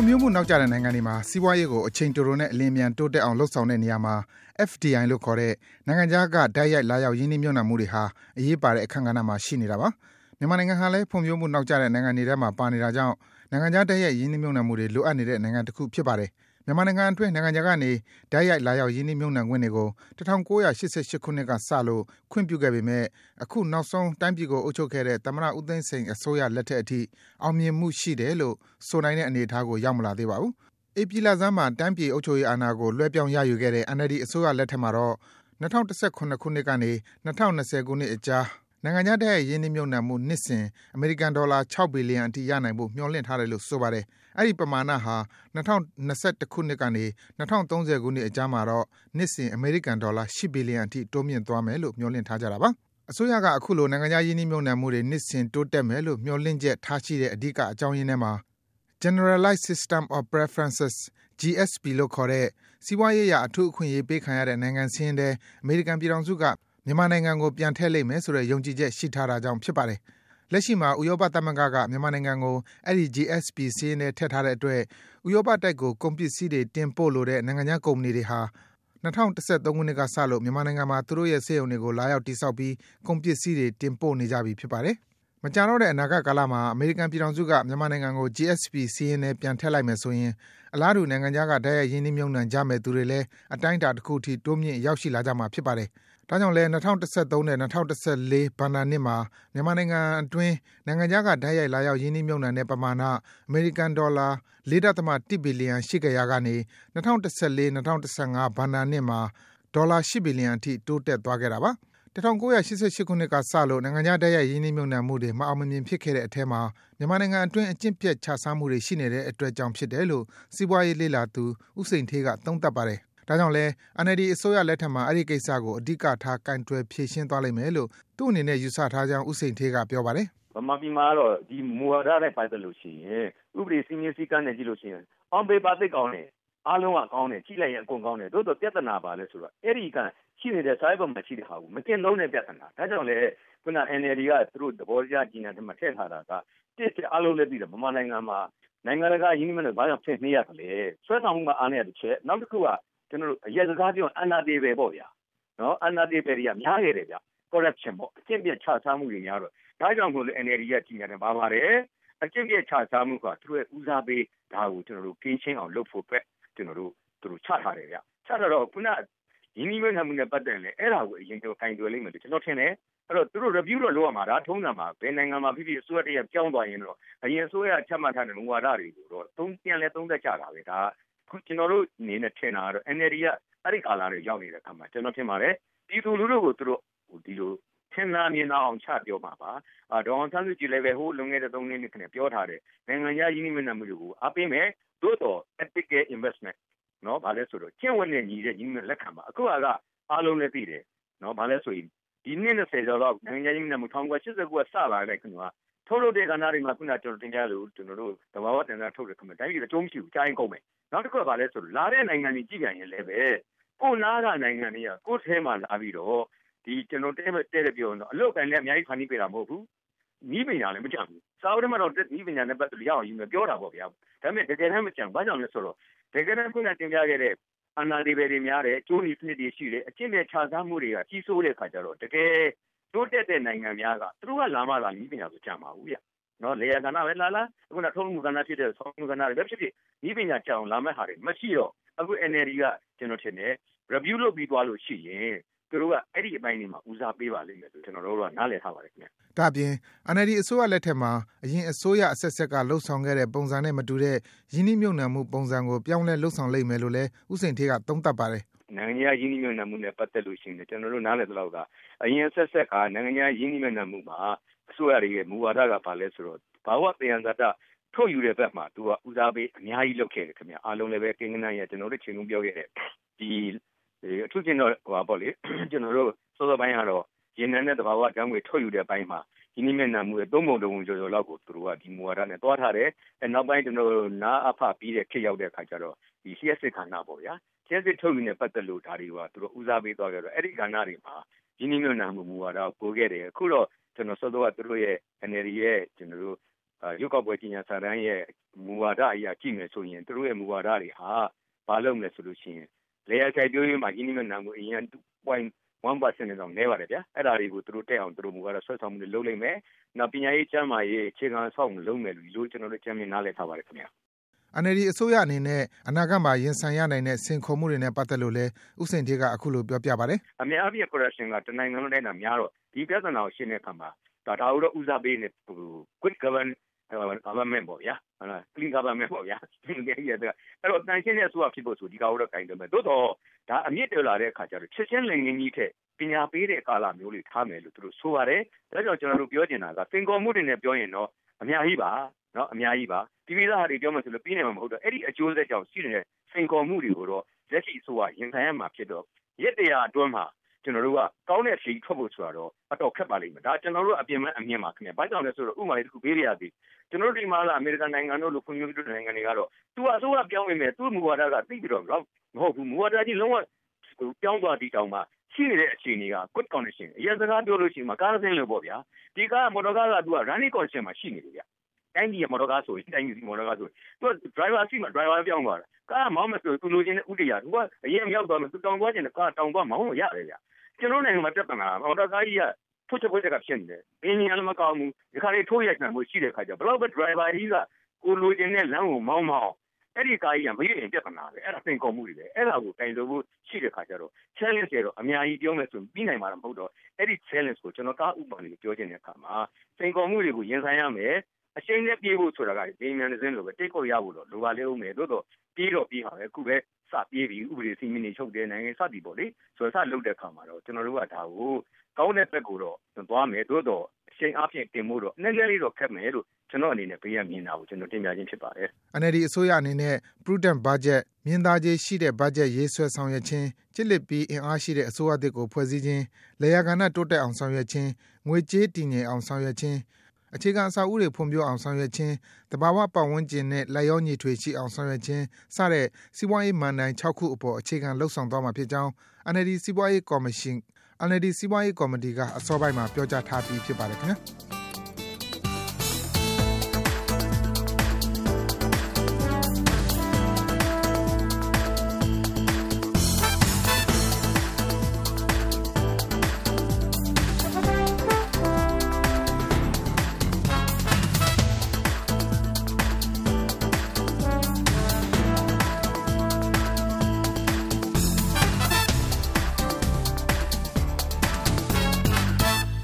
ဖွံ့ဖြိုးမှုနောက်ကျတဲ့နိုင်ငံတွေမှာ စီးပွားရေးကို အချိန်တိုတိုနဲ့ အလျင်အမြန် တိုးတက်အောင် လုပ်ဆောင်တဲ့နေရာမှာ FDI လို့ခေါ်တဲ့ နိုင်ငံခြားက တိုက်ရိုက် လာရောက် ရင်းနှီးမြှုပ်နှံမှုတွေဟာ အရေးပါတဲ့ အခန်းကဏ္ဍမှာ ရှိနေတာပါ။မြန်မာနိုင်ငံဟာလည်း ဖွံ့ဖြိုးမှုနောက်ကျတဲ့ နိုင်ငံတွေထဲမှာ ပါနေတာကြောင့် နိုင်ငံခြား တိုက်ရိုက် ရင်းနှီးမြှုပ်နှံမှုတွေ လိုအပ်နေတဲ့ နိုင်ငံတခု ဖြစ်ပါတယ်။ မြန်မာနိုင်ငံအတွင်း နိုင်ငံခြားကနေ တိုက်ရိုက် လာရောက် ရင်းနှီးမြှုပ်နှံခွင့်တွေကို ၁၉၈၈ ခုနှစ်ကစလို့ ခွင့်ပြုခဲ့ပေမယ့် အခုနောက်ဆုံး တိုင်းပြည်ကို အုပ်ချုပ်ခဲ့တဲ့ သမ္မတ ဦးသိန်းစိန် အစိုးရလက်ထက်အထိ အောင်မြင်မှုရှိတယ်လို့ ဆိုနိုင်တဲ့ အနေအထားကို ရောက်မလာသေးပါဘူး။ဧပြီလဆန်းမှာ တိုင်းပြည် အုပ်ချုပ်ရေးအာဏာကို လွှဲပြောင်း ရယူခဲ့တဲ့ NLD အစိုးရလက်ထက်မှာတော့ ၂၀၁၇ ခုနှစ်ကနေ ၂၀၂၀ ခုနှစ်အကြား နိုင်ငံခြား တိုက်ရိုက် ရင်းနှီးမြှုပ်နှံမှု နှစ်စဉ် အမေရိကန်ဒေါ်လာ ၆ ဘီလီယံအထိ ရနိုင်ဖို့ မျှော်လင့်ထားတယ်လို့ ဆိုပါတယ်။အဲဒီ ပမာဏဟာ ၂၀၂၁ ခုနှစ်ကနေ ၂၀၃၀ ခုနှစ်အကြားမှာတော့ နှစ်စဉ် အမေရိကန်ဒေါ်လာ ၈ ဘီလီယံအထိ တိုးမြင့်သွားမယ်လို့ မျှော်လင့်ထားကြတာပါ။အစိုးရက အခုလို နိုင်ငံခြား ရင်းနှီးမြှုပ်နှံမှုတွေ နှစ်စဉ် တိုးတက်မယ်လို့ မျှော်လင့်ချက်ထားရှိတဲ့ အဓိက အကြောင်းရင်းထဲမှာ Generalized System of Preferences (GSP) လို့ခေါ်တဲ့ စီးပွားရေးအရ အထူးအခွင့်အရေးပေးခံရတဲ့ နိုင်ငံစာရင်းထဲ အမေရိကန်ပြည်ထောင်စုက မြန်မာနိုင်ငံကို ပြန်ထည့်လိမ့်မယ်ဆိုတဲ့ ယုံကြည်ချက် ရှိထားတာကြောင့် ဖြစ်ပါတယ်။ လက်ရှိမှာ ဥရောပသမဂ္ဂက မြန်မာနိုင်ငံကို အဲဒီ GSP စာရင်းထဲ ထည့်ထားတဲ့အတွက် ဥရောပတိုက်ကို ကုန်ပစ္စည်းတွေ တင်ပို့လိုတဲ့ နိုင်ငံခြားကုမ္ပဏီတွေဟာ ၂၀၁၃ ခုနှစ်ကစလို့ မြန်မာနိုင်ငံမှာ သူတို့ရဲ့ စက်ရုံတွေကို လာရောက် တည်ဆောက်ပြီး ကုန်ပစ္စည်းတွေ တင်ပို့နေကြပြီ ဖြစ်ပါတယ်။ မကြာတော့တဲ့အနာဂတ်ကာလမှာ အမေရိကန်ပြည်ထောင်စုက မြန်မာနိုင်ငံကို GSP စာရင်းထဲ ပြန်ထည့်လိုက်မယ်ဆိုရင် အလားတူ နိုင်ငံခြားက တိုက်ရိုက် ရင်းနှီးမြှုပ်နှံကြမယ့်သူတွေလည်း အတိုင်းအတာတခုအထိ တိုးမြင့် ရောက်ရှိလာကြမှာ ဖြစ်ပါတယ်။ဒါကြောင့်လည်း ၂၀၁၃ နဲ့ ၂၀၁၄ ဘဏ္ဍာနှစ်မှာ မြန်မာနိုင်ငံအတွင်း နိုင်ငံခြားက တိုက်ရိုက် လာရောက် ရင်းနှီးမြှုပ်နှံတဲ့ ပမာဏ အမေရိကန်ဒေါ်လာ ၄.၁ ဘီလီယံ ရှိခဲ့ရာကနေ ၂၀၁၄-၂၀၁၅ ဘဏ္ဍာနှစ်မှာ ဒေါ်လာ ၈ ဘီလီယံအထိ တိုးတက်သွားခဲ့တာပါ။ ၁၉၈၈ ခုနှစ်ကစလို့ နိုင်ငံခြား တိုက်ရိုက် ရင်းနှီးမြှုပ်နှံမှုတွေ မအောင်မမြင် ဖြစ်ခဲ့တဲ့အထဲမှာ မြန်မာနိုင်ငံအတွင်း အကျင့်ပျက် ခြစားမှုတွေ ရှိနေတဲ့အတွက်ကြောင့် ဖြစ်တယ်လို့ စီးပွားရေးလေ့လာသူ ဦးစိန်ဌေးက သုံးသပ်ပါတယ်။ဒါကြောင့်လည်း NLD အစိုးရလက်ထက်မှာ အဲဒီကိစ္စကို အဓိကထား ကိုင်တွယ် ဖြေရှင်းသွားလိမ့်မယ်လို့ သူ့အနေနဲ့ ယူဆထားကြောင်း ဦးစိန်ဌေးက ပြောပါတယ်။“ဗမာပြည်မှာကတော့ ဒီမူဝါဒနဲ့ ပတ်သက်လို့ရှိရင် ဥပဒေ စည်းမျဉ်း စည်းကမ်းနဲ့ ကြည့်လို့ရှိရင် on paper သိပ်ကောင်းတယ်။ အားလုံးကကောင်းတယ်။ကြည့်လိုက်ရင်အကုန်ကောင်းတယ်။သို့သော်ပြဿနာဘာလဲဆိုတော့အဲဒီကရှိနေတဲ့စာရွက်ပေါ်မှာရှိတဲ့ဟာကိုမကျင့်သုံးတဲ့ပြဿနာ။ဒါကြောင့်လည်းခုန NLD ကသူတို့သဘောတရားကြေညာချက်မှာထည့်ထားတာကတစ်အားလုံးလည်းသိတယ်ဗမာနိုင်ငံမှာနိုင်ငံတကာရင်းနှီးမြှုပ်နှံမှုဘာကြောင့်ဖြစ်နှေးရသလဲ။ဆွဲဆောင်မှုမှာအားနည်းတာတချက်၊နောက်တခုကကျွန်တော်တို့အရက်စကားပြောရင်အနာတေပယ်ပေါ့ဗျာနော်အနာတေပယ်တွေကများခဲ့တယ်ဗျ corruption ပေါ့အကျင့်ပြတ်ခြစားမှုတွေများတော့ဒါကြောင့်မို့လို့ NLD ကကြီးရတယ်ပါပါတယ်အကျင့်ပြတ်ခြစားမှုကသူတို့ရဲ့ဦးစားပေးဒါကိုကျွန်တော်တို့ကင်းရှင်းအောင်လုပ်ဖို့အတွက် ကျွန်တော်တို့သူတို့ချထားတယ်ဗျချထားတော့ခုနရင်းနှီးမြှုပ်နှံမှုနဲ့ပတ်သက်ရင်အဲ့ဒါကိုအရင်ကျွန်တော်ကင်တွယ်လိမ့်မယ်လို့ကျွန်တော်ထင်တယ်အဲ့တော့သူတို့ review တော့လုပ်ရမှာဒါထုံးစံမှာဘယ်နိုင်ငံမှာဖြစ်ဖြစ်အစိုးရတရက်ကြောင်းသွားရင်တော့အရင်အစိုးရချမှတ်ထားတဲ့မူဝါဒတွေကိုတော့သုံးပြန်လဲသုံးသက်ကြတာပဲဒါခုကျွန်တော်တို့အနေနဲ့ထင်တာကတော့ NLD ကအဲ့ဒီကာလတွေရောက်နေတဲ့အခါမှာကျွန်တော်ထင်ပါတယ်ပြည်သူလူထုကိုသူတို့ဒီလို ထင်သာမြင်သာအောင်ချပြောမှာပါ။ဒေါ်အောင်ဆန်းစုကြည်လည်းပဲဟိုလွန်ခဲ့တဲ့၃နှစ်ခန့်ပြောထားတယ်။နိုင်ငံခြားရင်းနှီးမြှုပ်နှံမှုတွေကိုအားပေးမယ်။သို့တော် ethical investment နော်ဘာလဲဆိုတော့ကျင့်ဝတ်နဲ့ညီတဲ့ရင်းနှီးမြှုပ်လက်ခံပါ။အခုကအားလုံးလည်းသိတယ်။နော်ဘာလဲဆိုရင်ဒီနှစ်20ကျော်တော့နိုင်ငံခြားရင်းနှီးမြှုပ်နှံမှု1989ကစလာတဲ့ခင်ဗျာထုတ်လုပ်တဲ့ကဏ္ဍတွေမှာခုနကျွန်တော်တင်ပြလို့ကျွန်တော်တို့သဘာဝတန်ဆာထုတ်တဲ့ခင်ဗျာတိုင်းပြည်အကျိုးမရှိဘူးကြားရင်ကုန်မယ်။နောက်တစ်ခုကဘာလဲဆိုတော့လာတဲ့နိုင်ငံတွေကြည့်ပြန်ရင်လည်းပဲကိုနားကနိုင်ငံတွေကကိုယ်ထဲမှာလာပြီးတော့ ဒီကျွန်တော်တဲတဲတဲ့ပြောတော့အလုတ်ကန်လည်းအများကြီးဖန်တီးပေးတာမဟုတ်ဘူးနီးပညာလည်းမကြံဘူးစာအုပ်ထဲမှာတော့နီးပညာနဲ့ပတ်သက်လို့ရအောင်ယူမယ်ပြောတာပေါ့ဗျာဒါပေမဲ့တကယ်တမ်းမကြံဘာကြောင့်လဲဆိုတော့တကယ်တမ်းခုနတင်ပြခဲ့တဲ့အနာဒီဘယ်တွေများတယ်ကျိုးနီစနစ်တွေရှိတယ်အကျင့်နဲ့ခြားစားမှုတွေကကြီးစိုးတဲ့ခါကျတော့တကယ်တိုးတက်တဲ့နိုင်ငံများကသူတို့ကလာမှလာနီးပညာဆိုကြမှာဘူးဗျနော်လေယာကဏ္ဍပဲလာလာအခုနထုံးမှုကဏ္ဍဖြစ်တဲ့ဆောင်းမှုကဏ္ဍတွေပဲဖြစ်ဖြစ်နီးပညာကြောင်လာမဲ့ဟာတွေမရှိတော့အခု NLD ကကျွန်တော်ထင်တယ် review လုပ်ပြီးသွားလို့ရှိရင် သူတို့ကအဲ့ဒီအပိုင်းတွေမှာဦးစားပေးပါလိမ့်မယ်ဆိုကျွန်တော်တို့ကနားလည်ထားပါတယ်ခင်ဗျ။ဒါပြင် NLD အစိုးရလက်ထက်မှာအရင်အစိုးရအဆက်ဆက်ကလှုပ်ဆောင်ခဲ့တဲ့ပုံစံနဲ့မတူတဲ့ရင်းနှီးမြှုပ်နှံမှုပုံစံကိုပြောင်းလဲလှုပ်ဆောင်လိမ့်မယ်လို့လည်းဦးစိန်ဌေးကသုံးသပ်ပါတယ်။နိုင်ငံခြားရင်းနှီးမြှုပ်နှံမှုနဲ့ပတ်သက်လို့ရှိရင်ကျွန်တော်တို့နားလည်သလောက်ကအရင်ဆက်ဆက်ကနိုင်ငံခြားရင်းနှီးမြှုပ်နှံမှုမှာအစိုးရရဲ့မူဝါဒကဘာလဲဆိုတော့ဘာဝတရားဇာတထုတ်ယူတဲ့ဘက်မှာသူကဦးစားပေးအများကြီးလုပ်ခဲ့တယ်ခင်ဗျအားလုံးလည်းပဲကိန်းကနန်းရကျွန်တော်တို့ချိန်လုံးပြောခဲ့တဲ့ဒီ အထူးကျင်းတော့ဟိုပါပေါ့လေကျွန်တော်တို့စောစောပိုင်းကတော့ရေနံနဲ့တဘာဝတန်းငွေထုတ်ယူတဲ့ဘက်မှာဒီနိမ့်နာမှုရဲ့သုံးပုံတုံကျော်ကျော်လောက်ကိုသူတို့ကဒီမူဝါဒနဲ့တွားထားတယ်အဲနောက်ပိုင်းကျွန်တော်တို့နားအဖပြီးတဲ့ခေတ်ရောက်တဲ့အခါကျတော့ဒီလျှက်စစ်ခန္ဓာပေါ့ဗျာလျှက်စစ်ထုတ်ယူနေပတ်သက်လို့ဒါတွေကသူတို့ဦးစားပေးသွားကြတော့အဲ့ဒီကဏ္ဍတွေမှာဒီနိမ့်နာမှုမူဝါဒကိုပို့ခဲ့တယ်အခုတော့ကျွန်တော်စောစောကသူတို့ရဲ့ NLD ရဲ့ကျွန်တော်တို့ရွေးကောက်ပွဲကြီးညာစာတမ်းရဲ့မူဝါဒအရာကြည့်မယ်ဆိုရင်သူတို့ရဲ့မူဝါဒတွေဟာဘာလုပ်မလဲဆိုလို့ရှိရင် လေယာစိုက်ပျိုးရေးမှာအင်းဒီမနာမှုအရင်2.1%နဲ့တော့နဲပါတယ်ဗျာအဲ့ဒါတွေကိုသူတို့တက်အောင်သူတို့မူဝါဒဆွဲဆောင်မှုတွေလုပ်လိမ့်မယ်နောက်ပညာရေးကျန်းမာရေးအခြေခံဆောက်မှုလုပ်မယ်လို့ကျွန်တော်တို့ချမ်းမြင်နားလည်ထားပါတယ်ခင်ဗျာ NLD အစိုးရအနေနဲ့အနာဂတ်မှာရင်ဆိုင်ရနိုင်တဲ့စိန်ခေါ်မှုတွေနဲ့ပတ်သက်လို့လည်းဦးစိန်ဌေးကအခုလိုပြောပြပါတယ်။အများအားဖြင့် corruption ကတနိုင်ငံလုံးတိုင်းတာများတော့ဒီပြဿနာကိုရှင်းတဲ့အခါမှာဒါဒါကိုတော့ဦးစားပေးနေ good governance government ပေါ့ဗျာ ဟုတ်လား clean government ပေါ့ဗျာအဲ့တော့တန်ရှင်းတဲ့အစိုးရဖြစ်ဖို့ဆိုဒီကောင်တော့ကင်တယ်မယ်သို့တော့ဒါအမြင့်တက်လာတဲ့အခါကျတော့ချက်ချင်းလိန်ငင်းကြီးထက်ပညာပေးတဲ့ကာလမျိုးလေးထားမယ်လို့သူတို့ဆိုပါတယ်ဒါကြောင့်ကျွန်တော်တို့ပြောချင်တာကသင်္ကောမှုတွေနဲ့ပြောရင်တော့အများကြီးပါနော်အများကြီးပါဒီဗီဇဟာတွေပြောမှဆိုလို့ပြီးနေမှာမဟုတ်တော့အဲ့ဒီအကျိုးဆက်ကြောင့်ရှိနေတဲ့စိန်ခေါ်မှုတွေကိုတော့လက်ရှိအစိုးရရင်ဆိုင်ရမှာဖြစ်တော့ရက်တရာအတွင်းမှာ ကျွန်တော်တို့ကကောင်းတဲ့ဖြေထွက်ဖို့ဆိုတော့အတော်ခက်ပါလိမ့်မယ်ဒါကျွန်တော်တို့အပြင်မဲ့အမြင်ပါခင်ဗျဘာကြောင့်လဲဆိုတော့ဥပမာလေးတစ်ခုပေးရရသည်ကျွန်တော်တို့ဒီမှာလာအမေရိကန်နိုင်ငံတို့လိုဖွံ့ဖြိုးပြီးတဲ့နိုင်ငံတွေကတော့သူအစိုးရပြောင်းနေမယ်သူ့မူဝါဒကသိပြီးတော့မဟုတ်ဘူးမူဝါဒကြီးလုံးဝပြောင်းသွားတီတောင်မှရှိနေတဲ့အခြေအနေက good condition အရင်စကားပြောလို့ရှိရင်မကားစင်းလို့ပေါ့ဗျာဒီကားမော်တော်ကားကသူက running condition မှာရှိနေတယ်ဗျ တိုင်းပြည်မော်တော်ကားဆိုရင်တိုင်းပြည်မော်တော်ကားဆိုသူက driver seat မှာ driver ပြောင်းသွားတာကားမောင်းမဆိုသူလိုချင်တဲ့ဥတရားသူကအရင်မြောက်သွားမယ်သူတောင်သွားချင်တဲ့ကားတောင်သွားမောင်းလို့ရတယ်ဗျကျွန်တော်နိုင်ငံမှာပြဿနာမော်တော်ကားကြီးကဖွချဖွချကဖြစ်နေတယ်အင်းကြီးလည်းမကောင်းဘူးဒီခါလေးထိုးရိုက်နိုင်မှုရှိတဲ့ခါကျဘလောက်ပဲ driver ကြီးကကိုလိုချင်တဲ့လမ်းကိုမောင်းမောင်းအဲ့ဒီကားကြီးကမရရင်ပြဿနာပဲအဲ့ဒါသင်ကုန်မှုတွေပဲအဲ့ဒါကိုတိုင်လို့ဖို့ရှိတဲ့ခါကျတော့ challenge တွေတော့အများကြီးပြောမယ်ဆိုပြီးနိုင်မှာမဟုတ်တော့အဲ့ဒီ challenge ကိုကျွန်တော်ကားဥပမာလေးပြောချင်တဲ့အခါမှာသင်ကုန်မှုတွေကိုရင်ဆိုင်ရမယ် အချိန်နဲ့ပြေးဖို့ဆိုတာကဒီမြန်စင်းလိုပဲတိတ်ကိုရဖို့တော့လိုပါလေဦးမယ်သို့တော့ပြေးတော့ပြေးပါပဲအခုပဲစပြေးပြီးဥပဒေစီမင်းတွေချုပ်တယ်နိုင်ငံစသည်ပေါ့လေဆိုတော့စလုပ်တဲ့အခါမှာတော့ကျွန်တော်တို့ကဒါကိုကောင်းတဲ့ဘက်ကိုတော့သွားမယ်သို့တော့အချိန်အပြင်တင်ဖို့တော့အနည်းငယ်လေးတော့ခက်မယ်လို့ကျွန်တော်အနေနဲ့ဘေးရမြင်တာကိုကျွန်တော်တင်ပြခြင်းဖြစ်ပါတယ် NLD အစိုးရအနေနဲ့ prudent budget မြင်သာခြေရှိတဲ့ budget ရေးဆွဲဆောင်ရွက်ခြင်းကြစ်လက်ပြီးအင်အားရှိတဲ့အစိုးရသစ်ကိုဖွဲ့စည်းခြင်းလေယာကဏ္ဍတိုးတက်အောင်ဆောင်ရွက်ခြင်းငွေကြေးတည်ငြိမ်အောင်ဆောင်ရွက်ခြင်း အခြေခံအဆောက်အဦတွေ ဖွံ့ဖြိုးအောင်ဆောင်ရွက်ခြင်း၊သဘာဝပတ်ဝန်းကျင်နဲ့ လိုက်လျောညီထွေရှိအောင် ဆောင်ရွက်ခြင်း စတဲ့ စီးပွားရေးမဏ္ဍိုင် ၆ ခုအပေါ် အခြေခံလုပ်ဆောင်သွားမှာဖြစ်ကြောင်း NLD စီးပွားရေးကော်မတီက အစောပိုင်းမှာ ပြောကြားထားပြီး ဖြစ်ပါတယ်ခင်ဗျား။